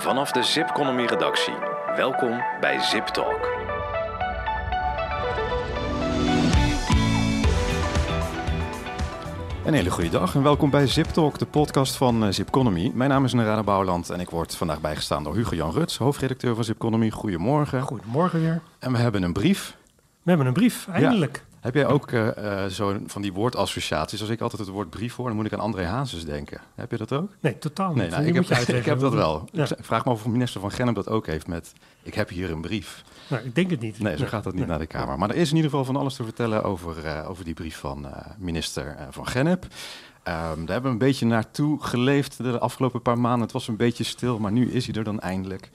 Vanaf de Zipconomy redactie. Welkom bij Zip Talk. Een hele goede dag en welkom bij Zip Talk, de podcast van uh, Zipconomy. Mijn naam is Narada Bouwland en ik word vandaag bijgestaan door Hugo Jan Ruts, hoofdredacteur van Zipconomy. Goedemorgen. Goedemorgen weer. En we hebben een brief. We hebben een brief, eindelijk. Heb jij ook uh, zo van die woordassociaties? Als ik altijd het woord brief hoor, dan moet ik aan André Hazes denken. Heb je dat ook? Nee, totaal niet. Nee, nou, ik, heb, ik, heb, dat wel. Ja. Ik vraag me of minister van Gennep dat ook heeft met... ik heb hier een brief. Nou, ik denk het niet. Nee, zo gaat dat niet nee. naar de Kamer. Maar er is in ieder geval van alles te vertellen over, uh, over die brief van minister van Gennep. Um, daar hebben we een beetje naartoe geleefd de afgelopen paar maanden. Het was een beetje stil, maar nu is hij er dan eindelijk.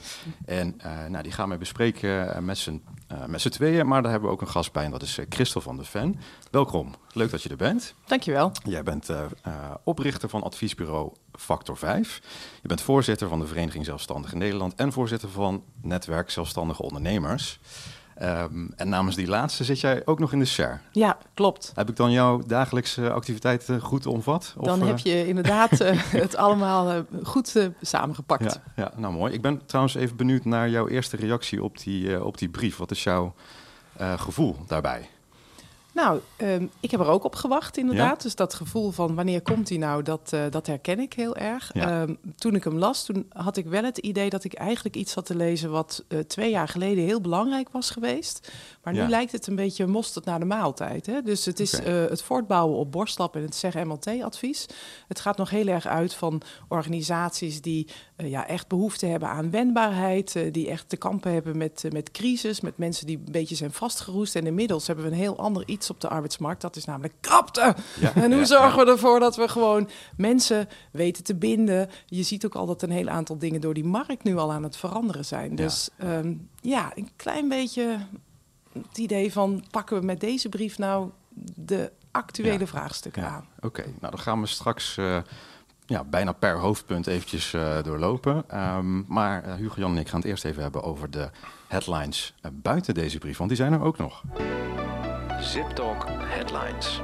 En nou, die gaan we bespreken met z'n uh, met z'n tweeën. Maar daar hebben we ook een gast bij en dat is uh, Christel van de Ven. Welkom, leuk dat je er bent. Dankjewel. Jij bent oprichter van adviesbureau Factor 5. Je bent voorzitter van de Vereniging Zelfstandigen Nederland... en voorzitter van Netwerk Zelfstandige Ondernemers... Um, en namens die laatste zit jij ook nog in de SHARE. Ja, klopt. Heb ik dan jouw dagelijkse activiteiten goed omvat? Dan of, heb je inderdaad uh, het allemaal uh, goed uh, samengepakt. Ja, ja, nou mooi. Ik ben trouwens even benieuwd naar jouw eerste reactie op die, op die brief. Wat is jouw gevoel daarbij? Nou, um, ik heb er ook op gewacht, inderdaad. Ja? Dus dat gevoel van wanneer komt hij nou, dat, uh, dat herken ik heel erg. Ja. Um, toen ik hem las, toen had ik wel het idee dat ik eigenlijk iets had te lezen wat uh, twee jaar geleden heel belangrijk was geweest. Maar nu ja. lijkt het een beetje mosterd naar de maaltijd. Hè? Dus het is okay. uh, het voortbouwen op borstlap en het zeg-MLT-advies. Het gaat nog heel erg uit van organisaties die ja, echt behoefte hebben aan wendbaarheid. die echt te kampen hebben met, met crisis, met mensen die een beetje zijn vastgeroest. En inmiddels hebben we een heel ander iets op de arbeidsmarkt. Dat is namelijk krapte. Ja, en hoe ja, zorgen ja. we ervoor dat we gewoon mensen weten te binden? Je ziet ook al dat een heel aantal dingen door die markt nu al aan het veranderen zijn. Dus um, ja, een klein beetje het idee van pakken we met deze brief nou de actuele vraagstukken aan. Oké, okay. nou dan gaan we straks... Uh, ja, bijna per hoofdpunt eventjes uh, doorlopen. Um, maar uh, Hugo Jan en ik gaan het eerst even hebben over de headlines uh, buiten deze brief, want die zijn er ook nog. Zip Talk Headlines.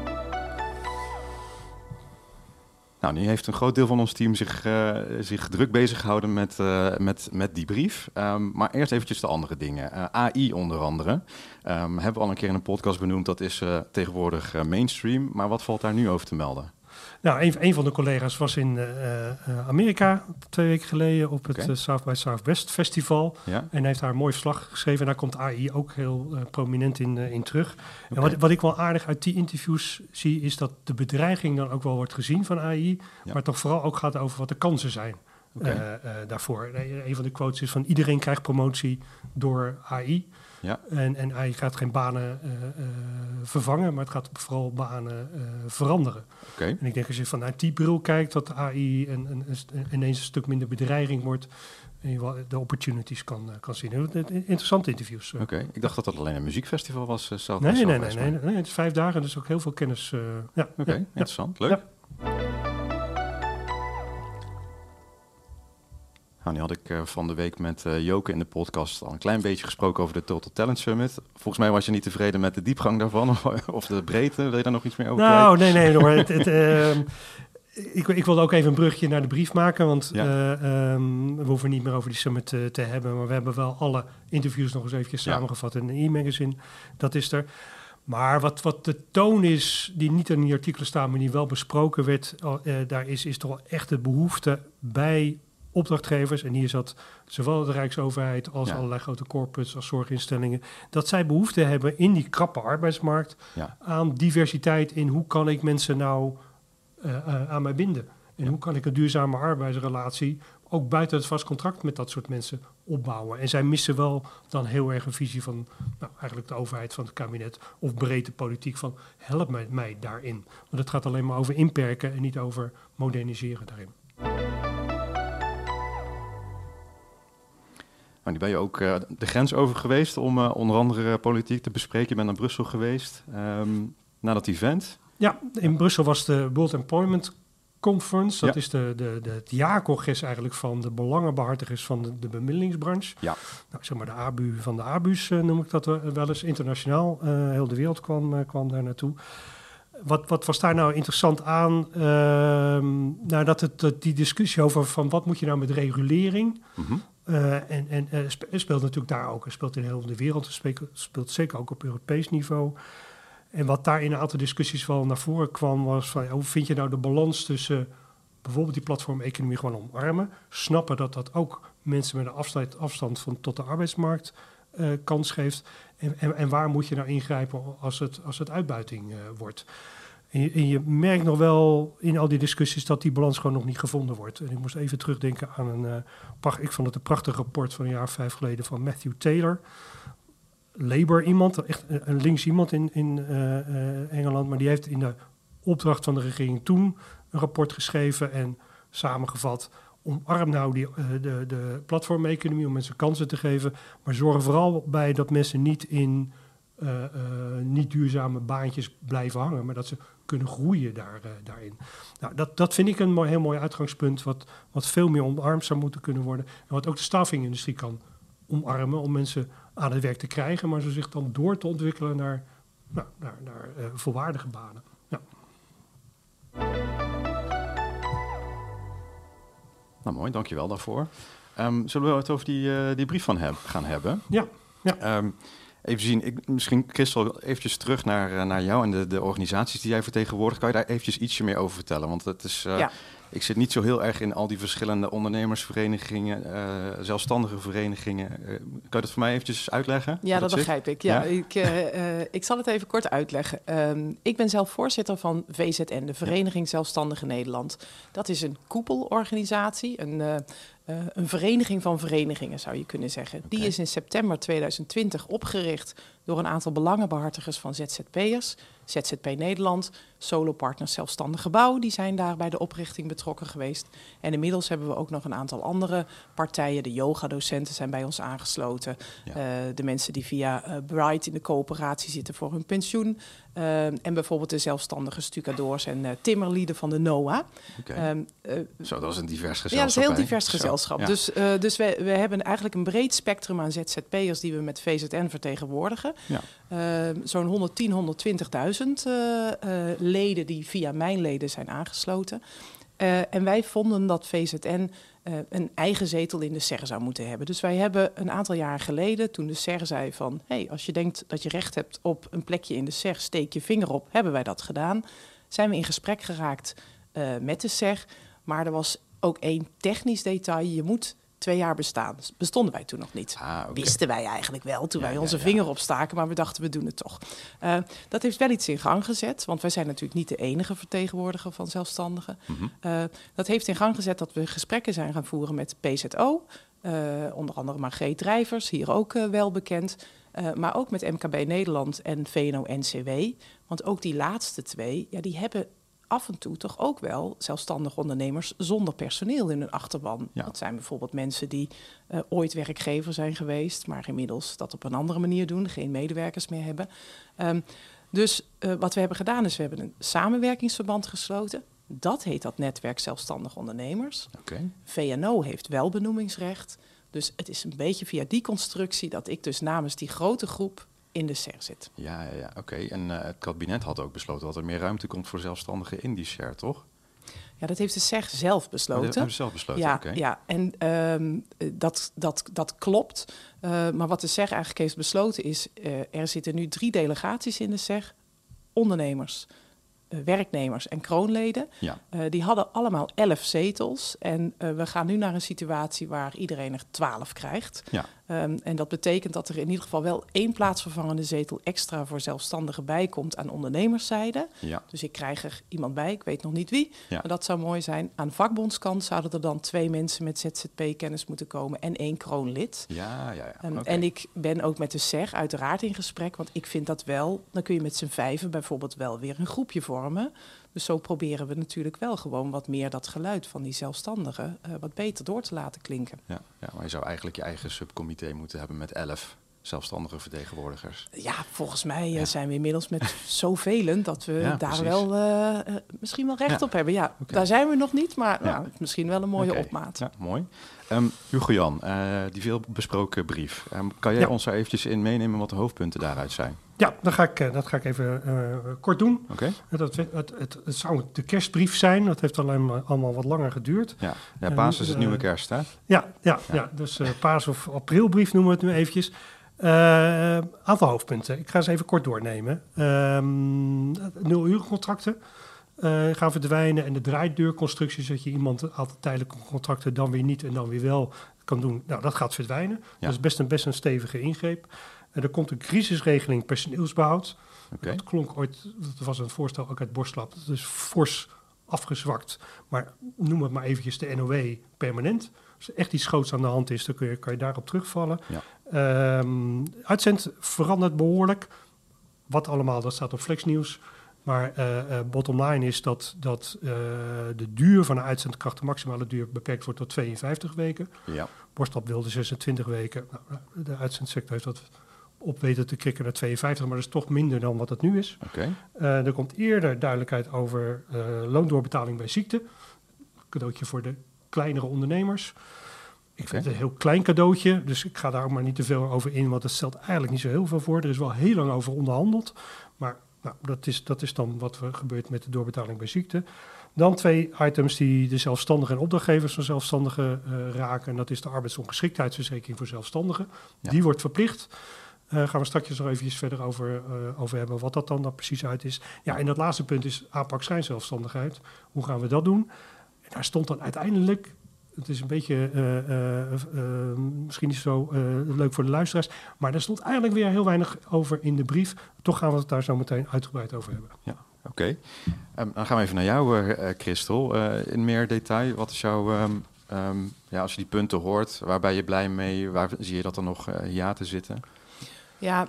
Nou, nu heeft een groot deel van ons team zich, uh, zich druk bezig gehouden met, uh, met, met die brief. Um, maar eerst eventjes de andere dingen. Uh, AI onder andere. Um, hebben we al een keer in een podcast benoemd. Dat is tegenwoordig mainstream. Maar wat valt daar nu over te melden? Nou, een, een van de collega's was in uh, uh, Amerika twee weken geleden op het okay. uh, South by Southwest Festival. Ja. En heeft daar een mooi verslag geschreven. En daar komt AI ook heel prominent in, in terug. Okay. En wat, wat ik wel aardig uit die interviews zie, is dat de bedreiging dan ook wel wordt gezien van AI. Ja. Maar toch vooral ook gaat over wat de kansen zijn. Okay. daarvoor. Een van de quotes is van iedereen krijgt promotie door AI. Ja. En, en AI gaat geen banen uh, uh, vervangen, maar het gaat vooral banen uh, veranderen. Okay. En ik denk als je vanuit die bril kijkt, dat AI een, een, een, ineens een stuk minder bedreiging wordt. En je de opportunities kan, kan zien. Interessante interviews. Oké, okay. ik dacht dat dat alleen een muziekfestival was. South nee, nee, nee, nee, nee, nee, Het is vijf dagen, dus ook heel veel kennis. ja, Oké, okay, ja, interessant. Leuk. Nou, die had ik uh, van de week met uh, Joke in de podcast al een klein beetje gesproken over de Total Talent Summit. Volgens mij was je niet tevreden met de diepgang daarvan of, de breedte. Wil je daar nog iets meer over Nou, nee, nee hoor. het, het, uh, ik, ik wilde ook even een brugje naar de brief maken, want ja. um, we hoeven niet meer over die summit te, te, hebben. Maar we hebben wel alle interviews nog eens eventjes ja. samengevat in een e-magazine. Dat is er. Maar wat, wat de toon is, die niet in die artikelen staan, maar die wel besproken werd, daar is, is toch echt de behoefte bij opdrachtgevers, en hier zat zowel de Rijksoverheid als ja. allerlei grote corporates als zorginstellingen, dat zij behoefte hebben in die krappe arbeidsmarkt ja. aan diversiteit in hoe kan ik mensen nou uh, uh, aan mij binden. En ja. hoe kan ik een duurzame arbeidsrelatie ook buiten het vast contract met dat soort mensen opbouwen. En zij missen wel dan heel erg een visie van nou, eigenlijk de overheid van het kabinet of breedte politiek van help mij, mij daarin. Want het gaat alleen maar over inperken en niet over moderniseren daarin. Nou, die ben je ook uh, de grens over geweest om uh, onder andere politiek te bespreken. Je bent naar Brussel geweest um, na dat event. Ja, in Brussel was de World Employment Conference. Dat ja. is de, de, de, het jaarcongres eigenlijk van de belangenbehartigers van de, de bemiddelingsbranche. Ja. Nou, zeg maar de ABU van de ABU's uh, noem ik dat wel eens. Internationaal, heel de wereld kwam, kwam daar naartoe. wat, wat was daar nou interessant aan? Uh, nou, dat, het, dat die discussie over van wat moet je nou met regulering... Mm en en uh, speelt natuurlijk daar ook. Het speelt in heel de wereld. Speelt, speelt, zeker ook op Europees niveau. En wat daar in een aantal discussies wel naar voren kwam... was van hoe vind je nou de balans tussen bijvoorbeeld die platformeconomie gewoon omarmen. Snappen dat dat ook mensen met een afstand, van, tot de arbeidsmarkt uh, kans geeft. En, en, waar moet je nou ingrijpen als het, als het uitbuiting wordt. En je, merkt nog wel in al die discussies dat die balans gewoon nog niet gevonden wordt. En ik moest even terugdenken aan een, uh, ik vond het een prachtig rapport van een jaar of vijf geleden van Matthew Taylor. Labour iemand, echt een links iemand in, in Engeland, maar die heeft in de opdracht van de regering toen een rapport geschreven en samengevat. Omarm nou die, de, de platformeconomie om mensen kansen te geven. Maar zorg vooral bij dat mensen niet in uh, uh, niet duurzame baantjes blijven hangen. Maar dat ze kunnen groeien daar, daarin. Nou, dat, dat vind ik een mooi, heel mooi uitgangspunt. Wat, wat veel meer omarmd zou moeten kunnen worden. En wat ook de staffingindustrie kan omarmen om mensen aan het werk te krijgen. Maar ze zich dan door te ontwikkelen naar, nou, naar, naar volwaardige banen. Ja. Nou, mooi, dankjewel daarvoor. Um, zullen we het over die, uh, die brief van heb, gaan hebben? Ja. ja. Um, even zien, misschien Christel, eventjes terug naar, uh, naar jou en de, de organisaties die jij vertegenwoordigt. Kan je daar eventjes ietsje meer over vertellen? Want het is, uh, ja. Ik zit niet zo heel erg in al die verschillende ondernemersverenigingen, zelfstandige verenigingen. kan je dat voor mij eventjes uitleggen? Ja, dat, dat begrijp ik. Ja, ja? Ik, ik zal het even kort uitleggen. Um, ik ben zelf voorzitter van VZN, de Vereniging Zelfstandige Nederland. Dat is een koepelorganisatie, een uh, een vereniging van verenigingen, zou je kunnen zeggen. Okay. Die is in september 2020 opgericht door een aantal belangenbehartigers van ZZP'ers. ZZP Nederland, Solopartners Zelfstandig Gebouw, die zijn daar bij de oprichting betrokken geweest. En inmiddels hebben we ook nog een aantal andere partijen. De yogadocenten zijn bij ons aangesloten. Ja. Uh, de mensen die via uh, Bright in de coöperatie zitten voor hun pensioen. Uh, en bijvoorbeeld de zelfstandige stucadoors en uh, timmerlieden van de NOA. Okay. Um, Zo, dat is een divers gezelschap. Ja, dat is een heel divers gezelschap. Ja. Dus, dus we, we hebben eigenlijk een breed spectrum aan ZZP'ers die we met VZN vertegenwoordigen. Ja. Uh, Zo'n 110, 120.000 uh, leden die via mijn leden zijn aangesloten. En wij vonden dat VZN uh, een eigen zetel in de SER zou moeten hebben. Dus wij hebben een aantal jaar geleden, toen de SER zei van... hey, als je denkt dat je recht hebt op een plekje in de SER, steek je vinger op. Hebben wij dat gedaan. Zijn we in gesprek geraakt uh, met de SER. Maar er was ook één technisch detail. Je moet twee jaar bestaan. Bestonden wij toen nog niet. Ah, okay. Wisten wij eigenlijk wel toen ja, wij onze ja, vinger ja. opstaken, maar we dachten we doen het toch. Uh, dat heeft wel iets in gang gezet, want wij zijn natuurlijk niet de enige vertegenwoordiger van zelfstandigen. Mm -hmm. uh, dat heeft in gang gezet dat we gesprekken zijn gaan voeren met PZO, uh, eh, onder andere Margreet Drijvers, hier ook wel bekend. maar ook met MKB Nederland en VNO-NCW. Want ook die laatste twee, ja, die hebben af en toe toch ook wel zelfstandig ondernemers zonder personeel in hun achterban. Ja. Dat zijn bijvoorbeeld mensen die uh, ooit werkgever zijn geweest, maar inmiddels dat op een andere manier doen, geen medewerkers meer hebben. Um, dus uh, wat we hebben gedaan is, we hebben een samenwerkingsverband gesloten. Dat heet dat netwerk zelfstandig ondernemers. Okay. VNO heeft wel benoemingsrecht. Dus het is een beetje via die constructie dat ik dus namens die grote groep in de SER zit. Ja, ja, ja. oké. En uh, het kabinet had ook besloten dat er meer ruimte komt voor zelfstandigen in die SER, toch? Ja, dat heeft de SER zelf besloten. Oh, hebben zelf besloten, ja, okay. ja. en um, dat, dat, dat klopt. Uh, maar wat de SER eigenlijk heeft besloten is... Uh, er zitten nu drie delegaties in de SER. Ondernemers, werknemers en kroonleden. Ja. Die hadden allemaal elf zetels. En we gaan nu naar een situatie waar iedereen er twaalf krijgt. Ja. Um, en dat betekent dat er in ieder geval wel één plaatsvervangende zetel extra voor zelfstandigen bijkomt aan ondernemerszijde. Ja. Dus ik krijg er iemand bij, ik weet nog niet wie. Ja. Maar dat zou mooi zijn. Aan vakbondskant zouden er dan twee mensen met ZZP-kennis moeten komen en één kroonlid. Ja, ja, ja. Um, okay. En ik ben ook met de SER uiteraard in gesprek, want ik vind dat wel, dan kun je met z'n vijven bijvoorbeeld wel weer een groepje vormen. Dus zo proberen we natuurlijk wel gewoon wat meer dat geluid van die zelfstandigen uh, wat beter door te laten klinken. Ja, ja, maar je zou eigenlijk je eigen subcomité moeten hebben met elf zelfstandige vertegenwoordigers? Ja, volgens mij zijn we inmiddels met zoveel dat we daar wel misschien wel recht op hebben. Ja, daar zijn we nog niet, maar nou, misschien wel een mooie opmaat. Ja, mooi. Um, Hugo Jan, die veel besproken brief. Um, kan jij ons daar eventjes in meenemen wat de hoofdpunten daaruit zijn? Ja, dat ga ik, dat ga ik even kort doen. Oké. Het, het, het, het, zou de kerstbrief zijn. Dat heeft alleen maar allemaal wat langer geduurd. Ja, ja paas is het nieuwe kerst, hè? Ja, ja, ja. ja dus paas of aprilbrief noemen we het nu eventjes. Uh, aantal hoofdpunten. Ik ga ze even kort doornemen. Um, nul urencontracten uh, gaan verdwijnen en de draaideurconstructies, dat je iemand altijd tijdelijke contracten dan weer niet en dan weer wel kan doen. Nou, dat gaat verdwijnen. Dat is best een, best een stevige ingreep. Uh, er komt een crisisregeling personeelsbehoud. Okay. Dat klonk ooit, dat was een voorstel ook uit Borstlab. Dat is fors afgezwakt. Maar noem het maar eventjes de NOW permanent. Als er echt iets groots aan de hand is, dan kun je, kan je daarop terugvallen. Ja. Um, uitzend verandert behoorlijk. Wat allemaal, dat staat op Flexnieuws. Maar uh, uh, bottom line is dat, dat uh, de duur van de uitzendkracht, de maximale duur, beperkt wordt tot 52 weken. Ja. Borstlab wilde 26 weken. Nou, de uitzendsector heeft dat op weten te krikken naar 52, maar dat is toch minder dan wat het nu is. Okay. er komt eerder duidelijkheid over loondoorbetaling bij ziekte. Cadeautje voor de kleinere ondernemers. Ik vind het een heel klein cadeautje, dus ik ga daar ook maar niet te veel over in, want het stelt eigenlijk niet zo heel veel voor. Er is wel heel lang over onderhandeld, maar nou, dat, is, dat is dan wat er gebeurt met de doorbetaling bij ziekte. Dan twee items die de zelfstandigen en opdrachtgevers van zelfstandigen uh, raken. En dat is de arbeidsongeschiktheidsverzekering voor zelfstandigen. Die wordt verplicht. Uh, gaan we straks nog even verder over, uh, over hebben wat dat dan, dan precies uit is. Ja, en dat laatste punt is aanpak schijnzelfstandigheid. Hoe gaan we dat doen? En daar stond dan uiteindelijk het is een beetje uh, uh, misschien niet zo leuk voor de luisteraars. Maar er stond eigenlijk weer heel weinig over in de brief. Toch gaan we het daar zo meteen uitgebreid over hebben. Ja, oké. Um, dan gaan we even naar jou, Christel. in meer detail, wat is jouw... Um, um, ja, als je die punten hoort, waar ben je blij mee? Waar zie je dat er nog ja te zitten? Ja,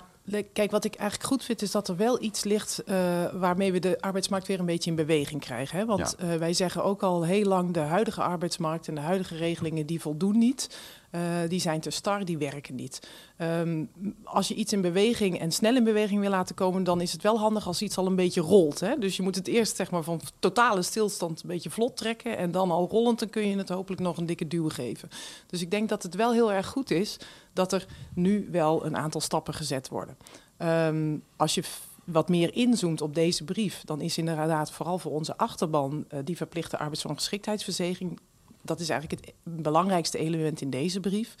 Kijk, wat ik eigenlijk goed vind, is dat er wel iets ligt uh, waarmee we de arbeidsmarkt weer een beetje in beweging krijgen. Hè? Want ja. uh, wij zeggen ook al heel lang, de huidige arbeidsmarkt en de huidige regelingen, die voldoen niet. Uh, die zijn te star, die werken niet. Um, als je iets in beweging en snel in beweging wil laten komen, dan is het wel handig als iets al een beetje rolt. Hè? Dus je moet het eerst zeg maar, van totale stilstand een beetje vlot trekken. En dan al rollend, dan kun je het hopelijk nog een dikke duw geven. Dus ik denk dat het wel heel erg goed is dat er nu wel een aantal stappen gezet worden. Um, als je wat meer inzoomt op deze brief, dan is inderdaad vooral voor onze achterban uh, die verplichte arbeidsongeschiktheidsverzekering dat is eigenlijk het belangrijkste element in deze brief.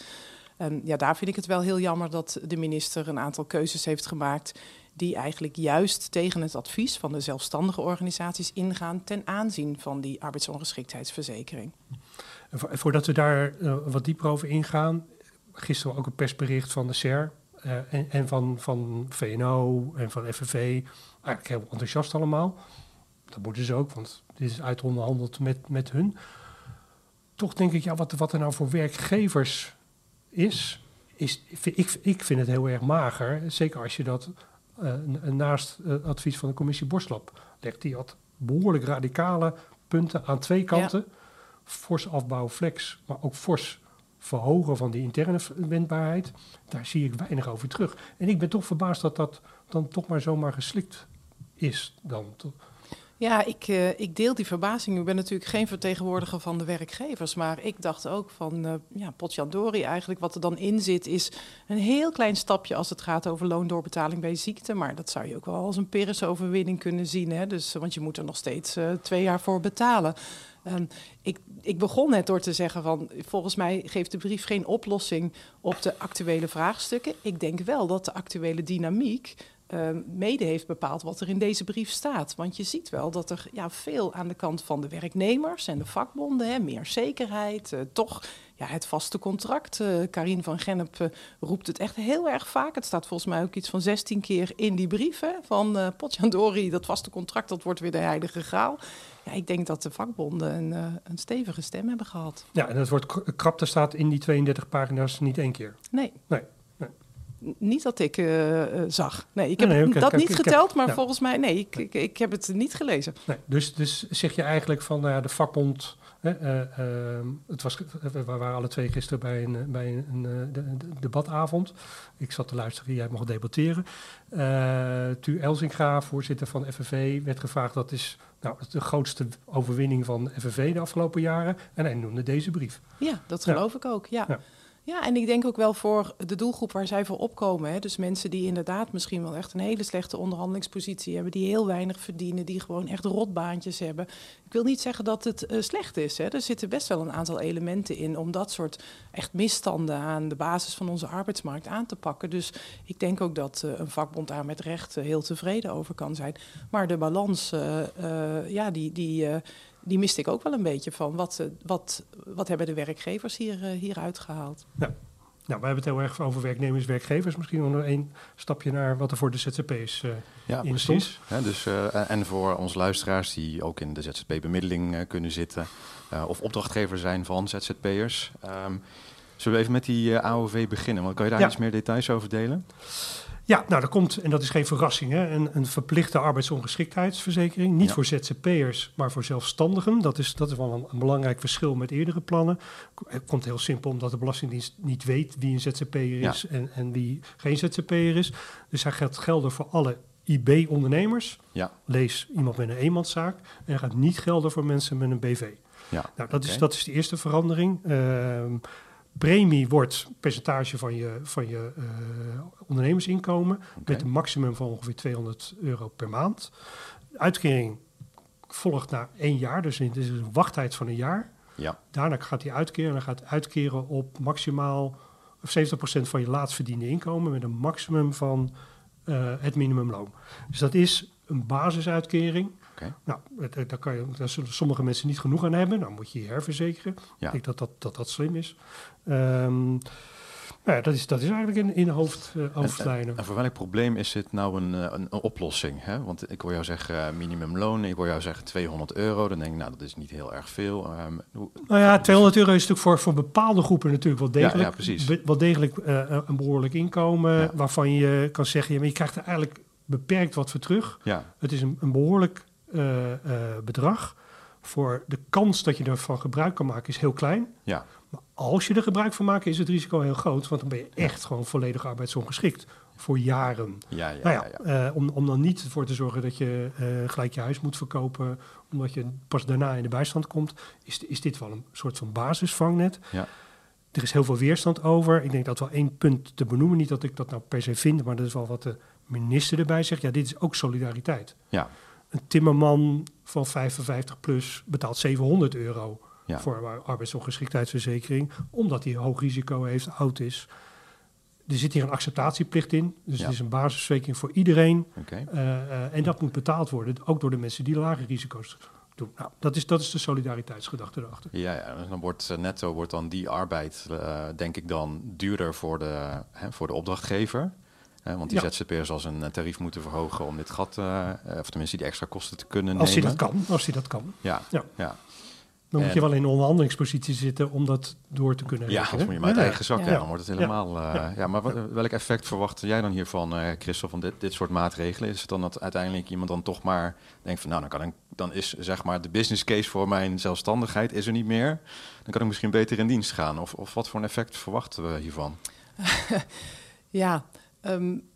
En ja, daar vind ik het wel heel jammer dat de minister een aantal keuzes heeft gemaakt die eigenlijk juist tegen het advies van de zelfstandige organisaties ingaan ten aanzien van die arbeidsongeschiktheidsverzekering. voordat we daar uh, wat dieper over ingaan, gisteren ook een persbericht van de SER uh, en, en, van, van VNO en van FNV. Eigenlijk heel enthousiast allemaal. Dat moeten ze ook, want dit is uitonderhandeld met, met hun toch denk ik, ja, wat, wat er nou voor werkgevers is, is ik, ik vind het heel erg mager. Zeker als je dat uh, naast het advies van de commissie Borstlap legt. Die had behoorlijk radicale punten aan twee kanten. Ja. Fors afbouw flex, maar ook fors verhogen van die interne wendbaarheid. Daar zie ik weinig over terug. En ik ben toch verbaasd dat dat dan toch maar zomaar geslikt is. Dan. Ja, ik, uh, ik deel die verbazing. Ik ben natuurlijk geen vertegenwoordiger van de werkgevers. Maar ik dacht ook van, uh, ja, potjandori eigenlijk. Wat er dan in zit is een heel klein stapje als het gaat over loondoorbetaling bij ziekte. Maar dat zou je ook wel als een Pyrrhus-overwinning kunnen zien. Hè? Dus, want je moet er nog steeds uh, twee jaar voor betalen. Um, ik, ik, begon net door te zeggen van volgens mij geeft de brief geen oplossing op de actuele vraagstukken. Ik denk wel dat de actuele dynamiek uh, mede heeft bepaald wat er in deze brief staat. Want je ziet wel dat er ja, veel aan de kant van de werknemers en de vakbonden, hè, meer zekerheid, uh, toch ja, het vaste contract. Uh, Karin van Gennep uh, roept het echt heel erg vaak. Het staat volgens mij ook iets van 16 keer in die brief hè, van uh, Potjandori. Dat vaste contract, dat wordt weer de heilige graal. Ja, ik denk dat de vakbonden een, een stevige stem hebben gehad. Ja, en het woord krapte staat in die 32 pagina's niet één keer. Nee. Nee. Niet dat ik uh, zag. Nee, ik heb nee, nee, dat niet geteld, maar ja. volgens mij, nee, ik, ik, ik, heb het niet gelezen. Nee, dus, dus zeg je eigenlijk van nou de vakbond Ehm, het was, we waren alle twee gisteren bij een, bij een, de, debatavond. Ik zat te luisteren, jij mocht debatteren. Tu Elzinga, voorzitter van FNV, werd gevraagd... dat is nou, de grootste overwinning van FNV de afgelopen jaren. En hij noemde deze brief. Ja, dat geloof ik ook, ja. Ja, en ik denk ook wel voor de doelgroep waar zij voor opkomen. Hè. Dus mensen die inderdaad misschien wel echt een hele slechte onderhandelingspositie hebben, die heel weinig verdienen, die gewoon echt rotbaantjes hebben. Ik wil niet zeggen dat het uh, slecht is. Hè. Er zitten best wel een aantal elementen in om dat soort echt misstanden aan de basis van onze arbeidsmarkt aan te pakken. Dus ik denk ook dat uh, een vakbond daar met recht uh, heel tevreden over kan zijn. Maar de balans, ja, die. die die miste ik ook wel een beetje van. Wat, eh, wat, wat hebben de werkgevers hier, uh, hier uitgehaald? Ja. Nou, we hebben het heel erg over werknemers, werkgevers. Misschien nog één stapje naar wat er voor de ZZP's uh, ja, in precies. dus, uh, en voor onze luisteraars die ook in de ZZP-bemiddeling uh, kunnen zitten... of opdrachtgever zijn van ZZP'ers... Um, zullen we even met die AOV beginnen? Want kan je daar ja. iets meer details over delen? Ja, nou, er komt, en dat is geen verrassing, hè, een, een verplichte arbeidsongeschiktheidsverzekering. Niet voor ZZP'ers, maar voor zelfstandigen. Dat is, dat is wel een, een, belangrijk verschil met eerdere plannen. Het komt heel simpel omdat de Belastingdienst niet weet wie een ZZP'er is en, en wie geen ZZP'er is. Dus hij gaat gelden voor alle IB-ondernemers. Ja. Lees iemand met een eenmanszaak. En hij gaat niet gelden voor mensen met een BV. Ja, nou, dat, is, dat is de eerste verandering. Uh, Premie wordt percentage van je, van je uh, ondernemersinkomen met een maximum van ongeveer 200 euro per maand. uitkering volgt na één jaar, dus het is een wachttijd van een jaar. Ja. Daarna gaat hij uitkeren en dan gaat uitkeren op maximaal 70% van je laatst verdiende inkomen met een maximum van uh, het minimumloon. Dus dat is een basisuitkering nou, daar, kan je, daar zullen sommige mensen niet genoeg aan hebben. Dan moet je je herverzekeren. Ja. Ik denk dat dat, dat, dat slim is. Um, nou ja, dat is, dat is eigenlijk in, in hoofd, uh, hoofdlijnen. En, voor welk probleem is dit nou een, een, een oplossing? Hè? Want ik hoor jou zeggen uh, minimumloon, ik hoor jou zeggen 200 euro. Dan denk ik, nou, dat is niet heel erg veel. Um, hoe, nou ja, 200 euro is natuurlijk voor, voor bepaalde groepen natuurlijk wel degelijk, ja, ja, precies. Be, wel degelijk uh, een behoorlijk inkomen. Waarvan je kan zeggen, ja, maar je krijgt er eigenlijk beperkt wat voor terug. Ja. Het is een, een behoorlijk bedrag. Voor de kans dat je ervan gebruik kan maken is heel klein. Ja. Maar als je er gebruik van maakt, is het risico heel groot. Want dan ben je echt gewoon volledig arbeidsongeschikt voor jaren. Ja, ja, nou ja, uh, om, om dan niet ervoor te zorgen dat je uh, gelijk je huis moet verkopen, omdat je pas daarna in de bijstand komt, is, is dit wel een soort van basisvangnet. Ja. Er is heel veel weerstand over. Ik denk dat wel één punt te benoemen, niet dat ik dat nou per se vind, maar dat is wel wat de minister erbij zegt. Ja, dit is ook solidariteit. Ja. Een timmerman van 55 plus betaalt 700 euro voor een arbeidsongeschiktheidsverzekering, omdat hij hoog risico heeft, oud is. Er zit hier een acceptatieplicht in, dus het is een basisverzekering voor iedereen. Okay. Uh, uh, en dat moet betaald worden, ook door de mensen die lage risico's doen. Nou, dat is, dat is de solidariteitsgedachte erachter. Ja, ja dus dan wordt uh, netto wordt dan die arbeid, denk ik dan, duurder voor de, hè, voor de opdrachtgever want die ja. ZZP'ers als een tarief moeten verhogen om dit gat, uh, of tenminste die extra kosten te kunnen als nemen. Als hij dat kan, als hij dat kan. Ja, ja. ja. Dan moet je wel in een onderhandelingspositie zitten om dat door te kunnen Ja, dan moet je maar uit eigen zak. Ja. dan wordt het helemaal... Uh, ja. maar wat, welk effect verwacht jij dan hiervan, uh, Christel, van dit, dit soort maatregelen? Is het dan dat uiteindelijk iemand dan toch maar denkt van... nou, dan, kan ik, dan is zeg maar de business case voor mijn zelfstandigheid is er niet meer. Dan kan ik misschien beter in dienst gaan. Of, of wat voor een effect verwachten we hiervan? ja, Um,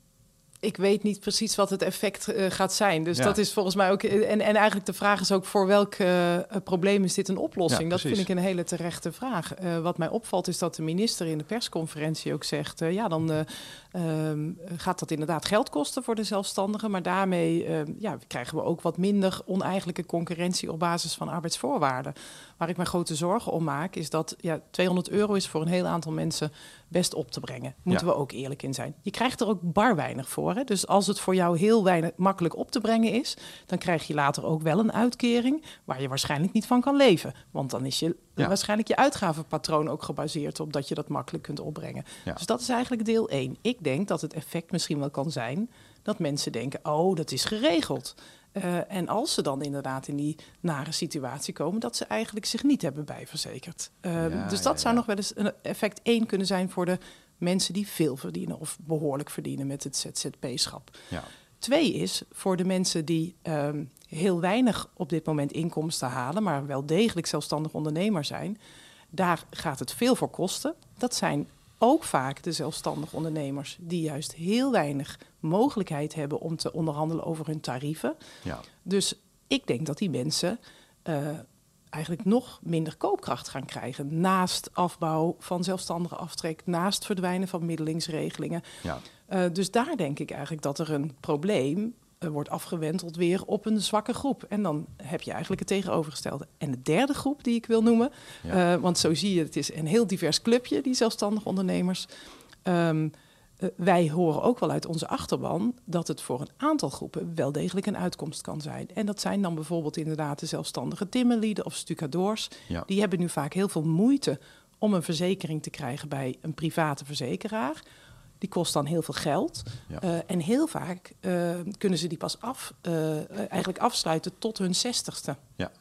ik weet niet precies wat het effect uh, gaat zijn. Dus ja. dat is volgens mij ook. En, en eigenlijk de vraag is ook voor welk uh, probleem is dit een oplossing? Ja, dat vind ik een hele terechte vraag. Uh, wat mij opvalt is dat de minister in de persconferentie ook zegt: ja, dan um, gaat dat inderdaad geld kosten voor de zelfstandigen. Maar daarmee ja, krijgen we ook wat minder oneigenlijke concurrentie op basis van arbeidsvoorwaarden. Waar ik me grote zorgen om maak, is dat ja, 200 euro is voor een heel aantal mensen best op te brengen. Moeten we ook eerlijk in zijn. Je krijgt er ook bar weinig voor. Hè? Dus als het voor jou heel weinig makkelijk op te brengen is, dan krijg je later ook wel een uitkering waar je waarschijnlijk niet van kan leven. Want dan is je waarschijnlijk je uitgavenpatroon ook gebaseerd op dat je dat makkelijk kunt opbrengen. Dus dat is eigenlijk deel 1. Ik denk dat het effect misschien wel kan zijn dat mensen denken: oh, dat is geregeld. Uh, en als ze dan inderdaad in die nare situatie komen, dat ze eigenlijk zich niet hebben bijverzekerd. Uh, dus dat zou nog wel eens een effect één kunnen zijn voor de mensen die veel verdienen of behoorlijk verdienen met het ZZP-schap. Twee is voor de mensen die um, heel weinig op dit moment inkomsten halen, maar wel degelijk zelfstandig ondernemer zijn, daar gaat het veel voor kosten. Dat zijn ook vaak de zelfstandig ondernemers die juist heel weinig mogelijkheid hebben om te onderhandelen over hun tarieven. Ja. Dus ik denk dat die mensen uh, eigenlijk nog minder koopkracht gaan krijgen. Naast afbouw van zelfstandige aftrek, naast verdwijnen van middelingsregelingen. Ja. Uh, dus daar denk ik eigenlijk dat er een probleem wordt afgewenteld weer op een zwakke groep. En dan heb je eigenlijk het tegenovergestelde. En de derde groep die ik wil noemen, ja. uh, want zo zie je, het is een heel divers clubje, die zelfstandige ondernemers. Um, uh, wij horen ook wel uit onze achterban dat het voor een aantal groepen wel degelijk een uitkomst kan zijn. En dat zijn dan bijvoorbeeld inderdaad de zelfstandige timmerlieden of stucadoors. Ja. Die hebben nu vaak heel veel moeite om een verzekering te krijgen bij een private verzekeraar. Die kost dan heel veel geld. Ja. Uh, en heel vaak uh, kunnen ze die pas af, eigenlijk afsluiten tot hun zestigste. Ja.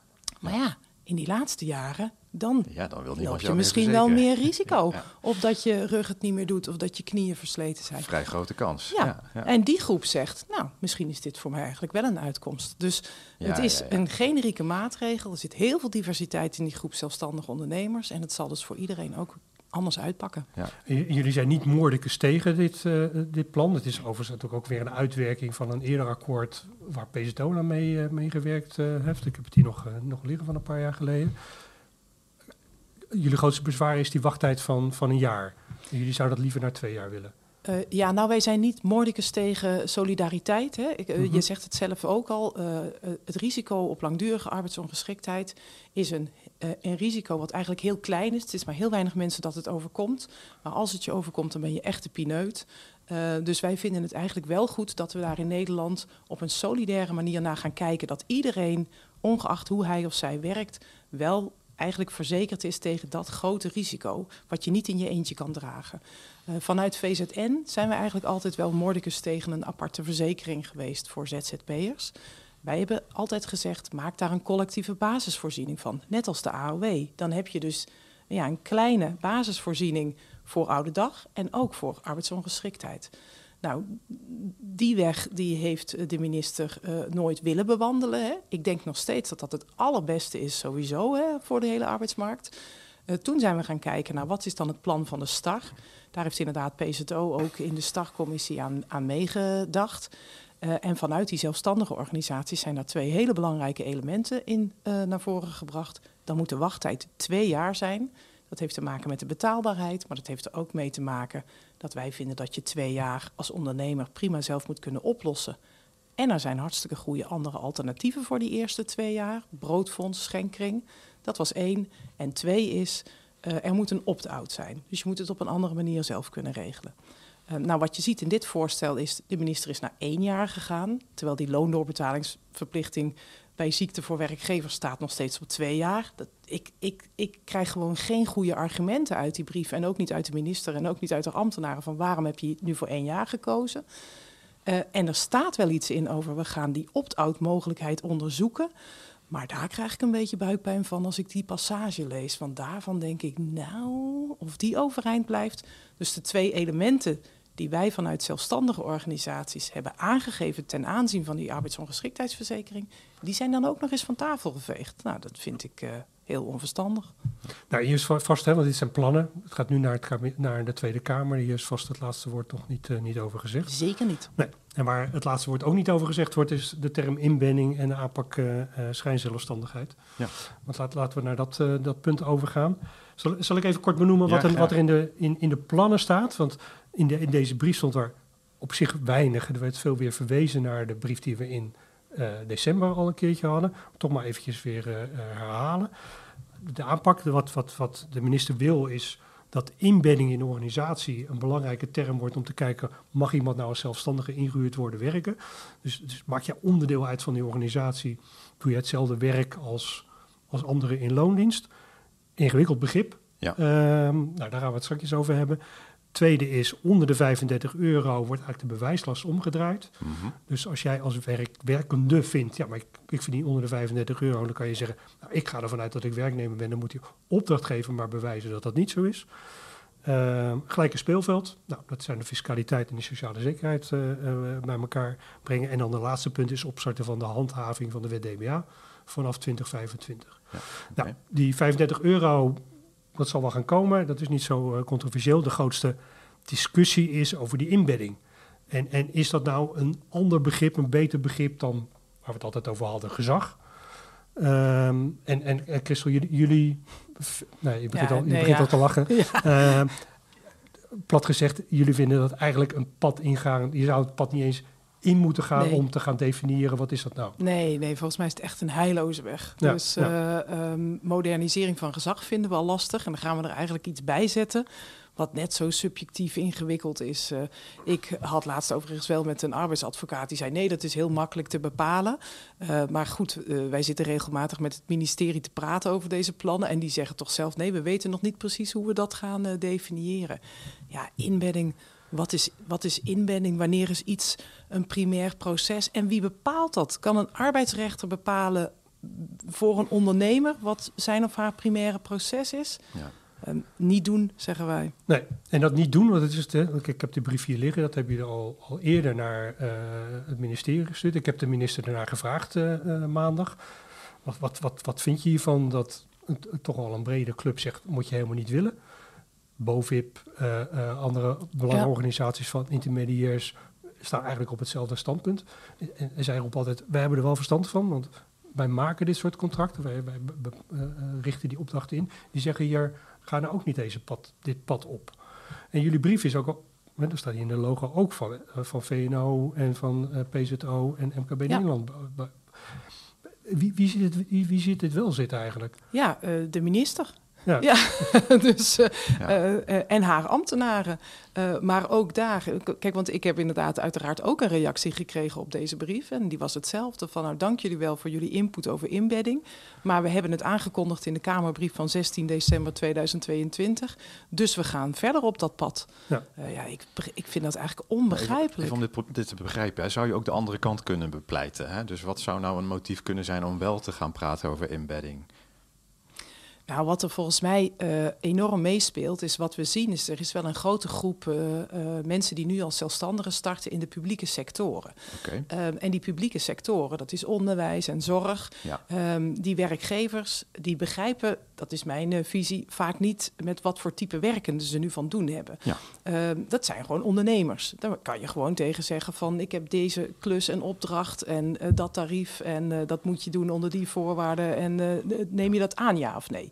Maar ja, in die laatste jaren dan, ja, dan wil loop je misschien wel meer risico. ja. Of dat je rug het niet meer doet of dat je knieën versleten zijn. Vrij grote kans. Ja. ja. En die groep zegt, nou, misschien is dit voor mij eigenlijk wel een uitkomst. Dus het is een generieke maatregel. Er zit heel veel diversiteit in die groep zelfstandige ondernemers. En het zal dus voor iedereen ook anders uitpakken. Ja. Jullie zijn niet moordicus tegen dit, uh, dit plan. Het is overigens natuurlijk ook weer een uitwerking van een eerder akkoord waar PZDOLA mee, uh, mee gewerkt uh, heeft. Ik heb het hier nog, nog liggen van een paar jaar geleden jullie grootste bezwaar is die wachttijd van, van een jaar. Jullie zouden dat liever naar twee jaar willen. Uh, ja, nou, wij zijn niet moordicus tegen solidariteit. Hè. Ik, uh, mm -hmm. Je zegt het zelf ook al. Uh, het risico op langdurige arbeidsongeschiktheid is een, een risico wat eigenlijk heel klein is. Het is maar heel weinig mensen dat het overkomt. Maar als het je overkomt, dan ben je echt de pineut. dus wij vinden het eigenlijk wel goed dat we daar in Nederland op een solidaire manier naar gaan kijken. Dat iedereen, ongeacht hoe hij of zij werkt, wel eigenlijk verzekerd is tegen dat grote risico, wat je niet in je eentje kan dragen. Uh, vanuit VZN zijn we eigenlijk altijd wel mordicus tegen een aparte verzekering geweest voor ZZP'ers. Wij hebben altijd gezegd, maak daar een collectieve basisvoorziening van, net als de AOW. Dan heb je dus ja, een kleine basisvoorziening voor oude dag en ook voor arbeidsongeschiktheid. Nou, die weg die heeft de minister uh, nooit willen bewandelen. Hè. Ik denk nog steeds dat dat het allerbeste is sowieso hè, voor de hele arbeidsmarkt. Uh, toen zijn we gaan kijken naar wat is dan het plan van de STAR. Daar heeft inderdaad PZO ook in de STAR-commissie aan, aan meegedacht. Uh, en vanuit die zelfstandige organisaties zijn daar twee hele belangrijke elementen in naar voren gebracht. Dan moet de wachttijd twee jaar zijn. Dat heeft te maken met de betaalbaarheid, maar dat heeft er ook mee te maken dat wij vinden dat je twee jaar als ondernemer prima zelf moet kunnen oplossen. En er zijn hartstikke goede andere alternatieven voor die eerste twee jaar. Broodfonds, schenkring, dat was één. En twee is, uh, er moet een opt-out zijn. Dus je moet het op een andere manier zelf kunnen regelen. Uh, nou, wat je ziet in dit voorstel is, de minister is naar één jaar gegaan, terwijl die loondoorbetalingsverplichting bij ziekte voor werkgevers staat nog steeds op twee jaar. Dat, ik, ik, ik krijg gewoon geen goede argumenten uit die brief. En ook niet uit de minister en ook niet uit de ambtenaren van waarom heb je nu voor één jaar gekozen. Uh, en er staat wel iets in over we gaan die opt-out mogelijkheid onderzoeken. Maar daar krijg ik een beetje buikpijn van als ik die passage lees. Want daarvan denk ik, nou, of die overeind blijft. Dus de twee elementen die wij vanuit zelfstandige organisaties hebben aangegeven ten aanzien van die arbeidsongeschiktheidsverzekering, die zijn dan ook nog eens van tafel geveegd. Nou, dat vind ik uh, heel onverstandig. Nou, hier is vast, hè, want dit zijn plannen. Het gaat nu naar, het, naar de Tweede Kamer. Hier is vast het laatste woord nog niet, uh, niet over gezegd. Zeker niet. Nee. En waar het laatste woord ook niet over gezegd wordt, is de term inbending en de aanpak uh, schijnzelfstandigheid. Ja. Want laat, laten we naar dat, dat punt overgaan. Zal, zal ik even kort benoemen wat, ja, er, wat er in de, in, in de plannen staat? Want in, de, in deze brief stond er op zich weinig. Er werd veel weer verwezen naar de brief die we in december al een keertje hadden. Toch maar eventjes weer uh, herhalen. De aanpak, wat, wat, wat de minister wil, is dat inbedding in de organisatie een belangrijke term wordt om te kijken, mag iemand nou als zelfstandige ingehuurd worden werken? Dus, dus maak je onderdeel uit van die organisatie, doe je hetzelfde werk als, als anderen in loondienst. Ingewikkeld begrip. Ja. Um, nou, daar gaan we het straks over hebben. Tweede is, onder de 35 euro wordt eigenlijk de bewijslast omgedraaid. Mm -hmm. Dus als jij als werk, werkende vindt, ja, maar ik, ik verdien onder de 35 euro, dan kan je zeggen, nou, ik ga ervan uit dat ik werknemer ben, dan moet je opdrachtgever maar bewijzen dat dat niet zo is. Uh, gelijke speelveld, nou, dat zijn de fiscaliteit en de sociale zekerheid uh, uh, bij elkaar brengen. En dan de laatste punt is opstarten van de handhaving van de wet DBA vanaf 2025. Ja, okay. nou, die 35 euro, dat zal wel gaan komen, dat is niet zo controversieel. De grootste discussie is over die inbedding. En, en is dat nou een ander begrip, een beter begrip dan waar we het altijd over hadden, gezag? Um, en, en, en Christel, jullie, jullie nee, je begint, Ja, al, je nee, begint ja. al te lachen. Ehm, plat gezegd, jullie vinden dat eigenlijk een pad ingaan. Je zou het pad niet eens in moeten gaan Nee. om te gaan definiëren wat is dat nou. Nee, nee, volgens mij is het echt een heilloze weg. Ja, dus ja. eh, ehm, modernisering van gezag vinden we al lastig. En dan gaan we er eigenlijk iets bij zetten. Wat net zo subjectief ingewikkeld is. Eh, ik had laatst overigens wel met een arbeidsadvocaat die zei: nee, dat is heel makkelijk te bepalen. Eh, maar goed, wij zitten regelmatig met het ministerie te praten over deze plannen. En die zeggen toch zelf: nee, we weten nog niet precies hoe we dat gaan definiëren. Ja, inbedding. Wat is, wat is inbedding? Wanneer is iets een primair proces? En wie bepaalt dat? Kan een arbeidsrechter bepalen voor een ondernemer wat zijn of haar primaire proces is? Ja. Ehm, niet doen, zeggen wij. Nee, en dat niet doen, want het is want ik heb de brief hier liggen, dat hebben jullie al, al eerder naar eh, het ministerie gestuurd. Ik heb de minister daarna gevraagd eh, eh, maandag. Wat, wat, wat, wat vind je hiervan dat het, het toch al een brede club zegt, moet je helemaal niet willen? BOVIP, eh, eh, andere belangenorganisaties van intermediairs staan eigenlijk op hetzelfde standpunt. En, en zij roepen altijd, wij hebben er wel verstand van, want wij maken dit soort contracten, wij, wij be- be- eh, richten die opdrachten in. Die zeggen hier, ga nou ook niet deze pad, dit pad op. En jullie brief is ook, al, daar staat hier in de logo ook van, van VNO en van PZO en MKB Ja. Nederland. Wie, wie, ziet het, wie, wie ziet dit wel zitten eigenlijk? Ja, de minister. Ja. Ja, dus, eh, Ja. eh, eh, en haar ambtenaren. Eh, maar ook daar, kijk, want ik heb inderdaad uiteraard ook een reactie gekregen op deze brief. En die was hetzelfde van, nou dank jullie wel voor jullie input over inbedding. Maar we hebben het aangekondigd in de Kamerbrief van 16 december 2022. Dus we gaan verder op dat pad. Ja. Eh, ja, ik, ik vind dat eigenlijk onbegrijpelijk. Even om dit, dit te begrijpen, hè, zou je ook de andere kant kunnen bepleiten? Hè? Dus wat zou nou een motief kunnen zijn om wel te gaan praten over embedding? Nou, wat er volgens mij eh, enorm meespeelt, is wat we zien, is er is wel een grote groep eh, eh, mensen die nu als zelfstandigen starten in de publieke sectoren. Ehm, en die publieke sectoren, dat is onderwijs en zorg, ja. ehm, die werkgevers, die begrijpen, dat is mijn eh, visie, vaak niet met wat voor type werken ze nu van doen hebben. Ja. Ehm, dat zijn gewoon ondernemers. Daar kan je gewoon tegen zeggen van ik heb deze klus en opdracht en eh, dat tarief en eh, dat moet je doen onder die voorwaarden en neem je dat aan ja of nee?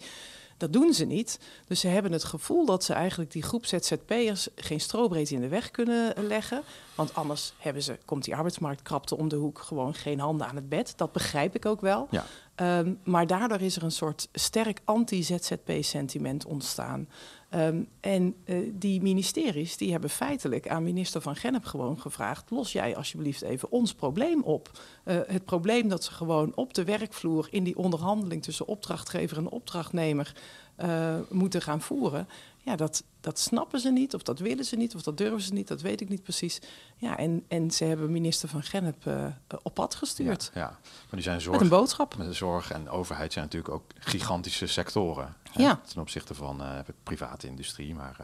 Dat doen ze niet. Dus ze hebben het gevoel dat ze eigenlijk die groep ZZP'ers geen strobreed in de weg kunnen leggen. Want anders hebben ze, komt die arbeidsmarktkrapte om de hoek gewoon geen handen aan het bed. Dat begrijp ik ook wel. Ja. Ehm, maar daardoor is er een soort sterk anti-ZZP-sentiment ontstaan. Ehm, en eh, die ministeries die hebben feitelijk aan minister Van Gennep gewoon gevraagd... los jij alsjeblieft even ons probleem op. Eh, het probleem dat ze gewoon op de werkvloer... in die onderhandeling tussen opdrachtgever en opdrachtnemer eh, moeten gaan voeren... ja, dat, dat snappen ze niet, of dat willen ze niet, of dat durven ze niet... dat weet ik niet precies. Ja, en, en ze hebben minister Van Gennep eh, op pad gestuurd. Ja, ja. maar die zijn Met zorg, een boodschap. met de zorg en overheid zijn natuurlijk ook gigantische sectoren. hè, Ja. Ten opzichte van eh, private industrie. Maar,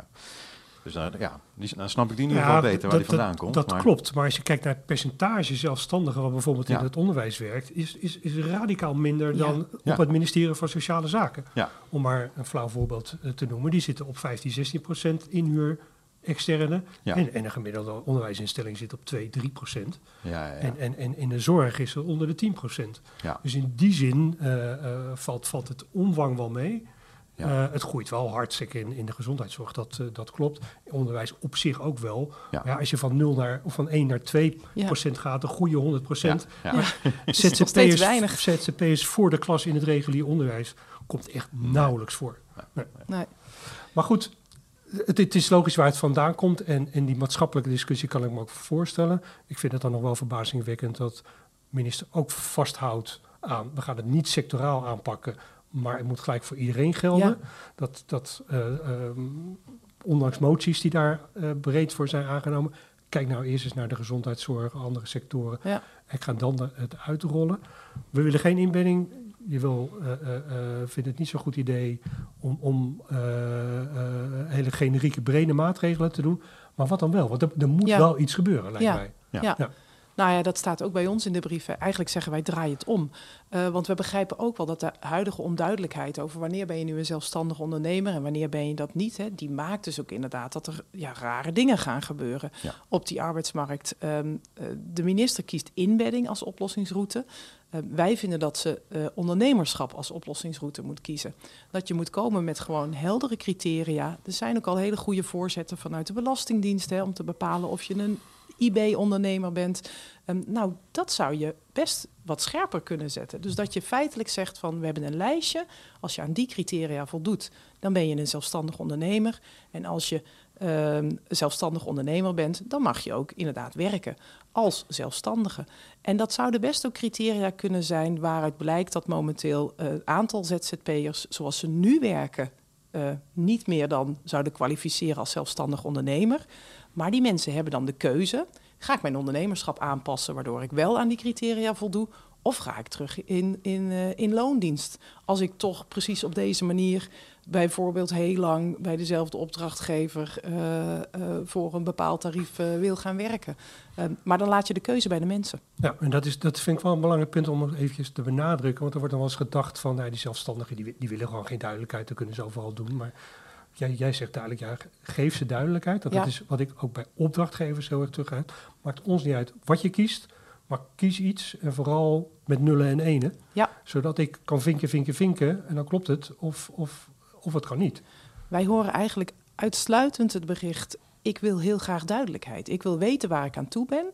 dus dan, ja, die, dan snap ik die in ieder geval beter waar die vandaan komt. Dat maar, klopt, maar als je kijkt naar het percentage zelfstandigen... wat bijvoorbeeld Ja. in het onderwijs werkt... is, is, is radicaal minder Ja. dan Ja. op het ministerie van Sociale Zaken. Ja. Om maar een flauw voorbeeld eh, te noemen. Die zitten op 15, 16 procent inhuur externe. Ja. En, en een gemiddelde onderwijsinstelling zit op 2, 3 procent. Ja, ja, ja. En, en, en in de zorg is het onder de 10 procent. Ja. Dus in die zin eh, eh, valt, valt het omvang wel mee. Ja. Eh, het groeit wel hard, zeker in, in de gezondheidszorg, dat, eh, dat klopt. Onderwijs op zich ook wel. Ja. Maar ja, als je van 0 naar, of van 1 naar 2 Ja. procent gaat, een goede 100 procent. ZZP'ers. ZZP'ers voor de klas in het regulier onderwijs komt echt nauwelijks voor. Nee. Nee. Maar goed, het, het is logisch waar het vandaan komt. En, en die maatschappelijke discussie kan ik me ook voorstellen. Ik vind het dan nog wel verbazingwekkend dat minister ook vasthoudt aan... we gaan het niet sectoraal aanpakken, maar het moet gelijk voor iedereen gelden. Ja. Dat, dat eh, ehm, ondanks moties die daar eh, breed voor zijn aangenomen... kijk nou eerst eens naar de gezondheidszorg, andere sectoren... Ja. en ga dan de- het uitrollen. We willen geen inbedding. Je wil, eh, eh, eh, vindt het niet zo'n goed idee om, om eh, eh, hele generieke brede maatregelen te doen. Maar wat dan wel? Want er, er moet wel iets gebeuren, lijkt mij. Ja. Nou ja, dat staat ook bij ons in de brieven. Eigenlijk zeggen wij draai het om. Uh, want we begrijpen ook wel dat de huidige onduidelijkheid over wanneer ben je nu een zelfstandig ondernemer en wanneer ben je dat niet, hè, die maakt dus ook inderdaad dat er ja, rare dingen gaan gebeuren op die arbeidsmarkt. Um, uh, de minister kiest inbedding als oplossingsroute. Uh, wij vinden dat ze ondernemerschap als oplossingsroute moet kiezen. Dat je moet komen met gewoon heldere criteria. Er zijn ook al hele goede voorzetten vanuit de Belastingdienst hè, om te bepalen of je een IB-ondernemer bent. Um, nou, dat zou je best wat scherper kunnen zetten. Dus dat je feitelijk zegt van we hebben een lijstje. Als je aan die criteria voldoet, dan ben je een zelfstandig ondernemer. En als je um, zelfstandig ondernemer bent, dan mag je ook inderdaad werken als zelfstandige. En dat zouden best ook criteria kunnen zijn waaruit blijkt dat momenteel het uh, aantal ZZP'ers zoals ze nu werken uh, niet meer dan zouden kwalificeren als zelfstandig ondernemer. Maar die mensen hebben dan de keuze: ga ik mijn ondernemerschap aanpassen waardoor ik wel aan die criteria voldoe? Of ga ik terug in, in, uh, in loondienst? Als ik toch precies op deze manier bijvoorbeeld heel lang bij dezelfde opdrachtgever uh, uh, voor een bepaald tarief wil gaan werken. maar dan laat je de keuze bij de mensen. Ja, en dat, is, dat vind ik wel een belangrijk punt om eventjes te benadrukken. Want er wordt dan wel eens gedacht van nou, die zelfstandigen die, die willen gewoon geen duidelijkheid, dat kunnen ze overal doen. Maar jij, jij zegt duidelijk, ja, geef ze duidelijkheid. Dat, ja. dat is wat ik ook bij opdrachtgevers heel erg terug uit. Maakt ons niet uit wat je kiest, maar kies iets en vooral met nullen en enen. Ja. Zodat ik kan vinken, vinken, vinken en dan klopt het of, of, of het kan niet. Wij horen eigenlijk uitsluitend het bericht, ik wil heel graag duidelijkheid. Ik wil weten waar ik aan toe ben.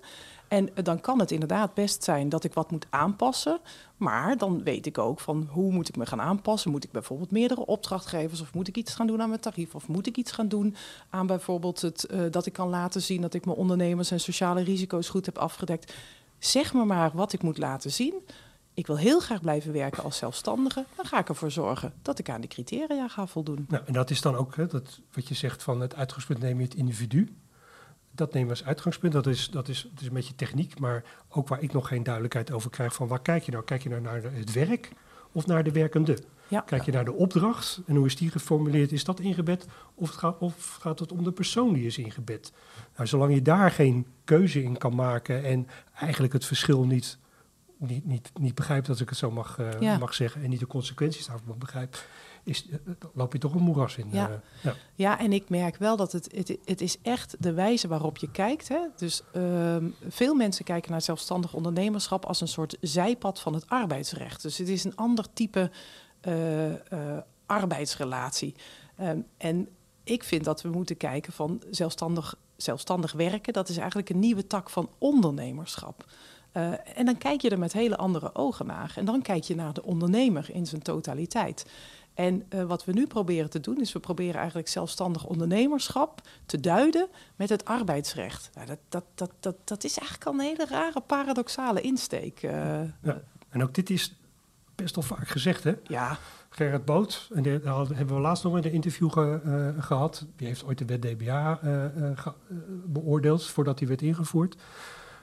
En dan kan het inderdaad best zijn dat ik wat moet aanpassen. Maar dan weet ik ook van hoe moet ik me gaan aanpassen. Moet ik bijvoorbeeld meerdere opdrachtgevers of moet ik iets gaan doen aan mijn tarief? Of moet ik iets gaan doen aan bijvoorbeeld het, uh, dat ik kan laten zien dat ik mijn ondernemers en sociale risico's goed heb afgedekt. Zeg me maar wat ik moet laten zien. Ik wil heel graag blijven werken als zelfstandige. Dan ga ik ervoor zorgen dat ik aan die criteria ga voldoen. Nou, en dat is dan ook hè, dat, wat je zegt van het uitgangspunt neem je het individu dat nemen we als uitgangspunt. Dat is, dat, is, dat is een beetje techniek, maar ook waar ik nog geen duidelijkheid over krijg van waar kijk je nou? Kijk je nou naar het werk of naar de werkende? Ja. Kijk je naar de opdracht en hoe is die geformuleerd? Is dat ingebed of, het gaat, of gaat het om de persoon die is ingebed? Nou, zolang je daar geen keuze in kan maken en eigenlijk het verschil niet, niet, niet, niet begrijpt, als ik het zo mag, uh, ja. mag zeggen, en niet de consequenties daarvan begrijpt, is, uh, loop je toch een moeras in. Ja. Uh, ja. ja, en ik merk wel dat het, het, het is echt de wijze waarop je kijkt. Hè? Dus um, veel mensen kijken naar zelfstandig ondernemerschap als een soort zijpad van het arbeidsrecht. Dus het is een ander type uh, arbeidsrelatie. Um, en ik vind dat we moeten kijken van zelfstandig, zelfstandig werken. Dat is eigenlijk een nieuwe tak van ondernemerschap. Uh, en dan kijk je er met hele andere ogen naar. En dan kijk je naar de ondernemer in zijn totaliteit. En uh, wat we nu proberen te doen, is we proberen eigenlijk zelfstandig ondernemerschap te duiden met het arbeidsrecht. Nou, dat, dat, dat, dat, dat is eigenlijk al een hele rare paradoxale insteek. Uh, ja. En ook dit is best wel vaak gezegd, hè? Ja. Gerrit Boot, en daar hebben we laatst nog in een interview ge, uh, gehad. Die heeft ooit de wet DBA ge, beoordeeld voordat die werd ingevoerd.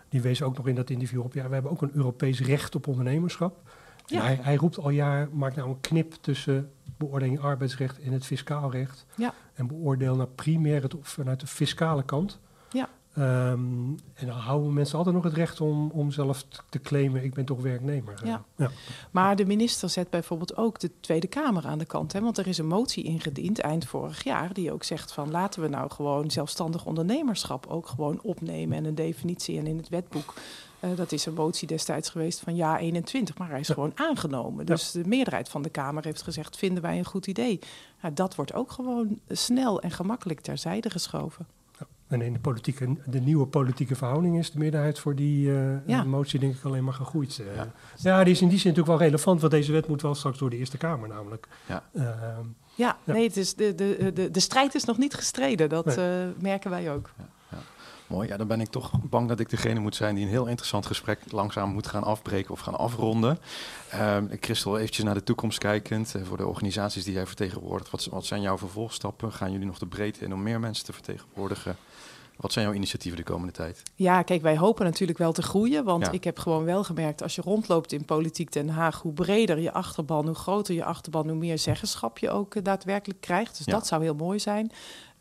Die wees ook nog in dat interview op, ja, we hebben ook een Europees recht op ondernemerschap. Ja. Hij, hij, roept al jaar, maakt nou een knip tussen beoordeling arbeidsrecht en het fiscaal recht. Ja. En beoordeel nou primair het vanuit de fiscale kant. Ja. Um, en dan houden mensen altijd nog het recht om, om zelf te claimen, ik ben toch werknemer. Ja. ja. Maar de minister zet bijvoorbeeld ook de Tweede Kamer aan de kant. Hè? Want er is een motie ingediend eind vorig jaar die ook zegt van laten we nou gewoon zelfstandig ondernemerschap ook gewoon opnemen en een definitie en in het wetboek. Uh, dat is een motie destijds geweest van ja 21, maar hij is ja. gewoon aangenomen. Dus ja. de meerderheid van de Kamer heeft gezegd, vinden wij een goed idee. Nou, dat wordt ook gewoon snel en gemakkelijk terzijde geschoven. En in de, politieke, de nieuwe politieke verhouding is de meerderheid voor die uh, ja. motie denk ik alleen maar gegroeid. Uh, ja. ja. die is in die zin natuurlijk wel relevant, want deze wet moet wel straks door de Eerste Kamer namelijk. Ja, uh, ja, nee, het is de, de, de, de strijd is nog niet gestreden, dat nee. merken wij ook. Mooi, ja, dan ben ik toch bang dat ik degene moet zijn die een heel interessant gesprek langzaam moet gaan afbreken of gaan afronden. Uh, Christel, eventjes naar de toekomst kijkend, uh, voor de organisaties die jij vertegenwoordigt, wat, wat zijn jouw vervolgstappen? Gaan jullie nog de breedte in om meer mensen te vertegenwoordigen? Wat zijn jouw initiatieven de komende tijd? Ja, kijk, wij hopen natuurlijk wel te groeien. Want ik heb gewoon wel gemerkt, als je rondloopt in politiek Den Haag, hoe breder je achterban, hoe groter je achterban, hoe meer zeggenschap je ook eh, daadwerkelijk krijgt. Dus dat zou heel mooi zijn.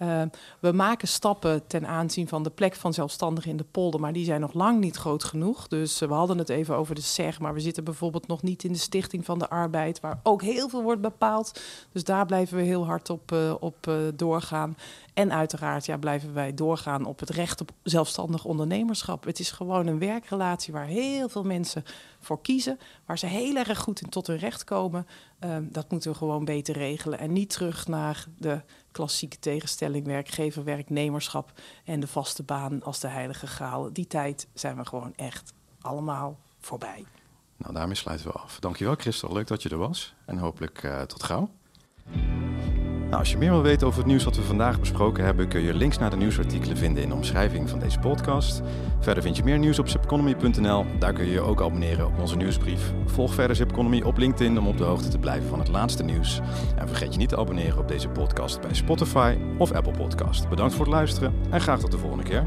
Uh, we maken stappen ten aanzien van de plek van zelfstandigen in de polder, maar die zijn nog lang niet groot genoeg. Dus uh, we hadden het even over de SEG, maar we zitten bijvoorbeeld nog niet in de Stichting van de Arbeid, waar ook heel veel wordt bepaald. Dus daar blijven we heel hard op, uh, op doorgaan. En uiteraard ja, blijven wij doorgaan op het recht op zelfstandig ondernemerschap. Het is gewoon een werkrelatie waar heel veel mensen voor kiezen, waar ze heel erg goed in tot hun recht komen. Um, dat moeten we gewoon beter regelen. En niet terug naar de klassieke tegenstelling werkgever-werknemerschap en de vaste baan als de heilige graal. Die tijd zijn we gewoon echt allemaal voorbij. Nou, daarmee sluiten we af. Dankjewel, Christel. Leuk dat je er was. En hopelijk uh, tot gauw. Nou, als je meer wil weten over het nieuws wat we vandaag besproken hebben, kun je links naar de nieuwsartikelen vinden in de omschrijving van deze podcast. Verder vind je meer nieuws op zipeconomy.nl. Daar kun je je ook abonneren op onze nieuwsbrief. Volg verder Zipeconomy op LinkedIn om op de hoogte te blijven van het laatste nieuws. En vergeet je niet te abonneren op deze podcast bij Spotify of Apple Podcast. Bedankt voor het luisteren en graag tot de volgende keer.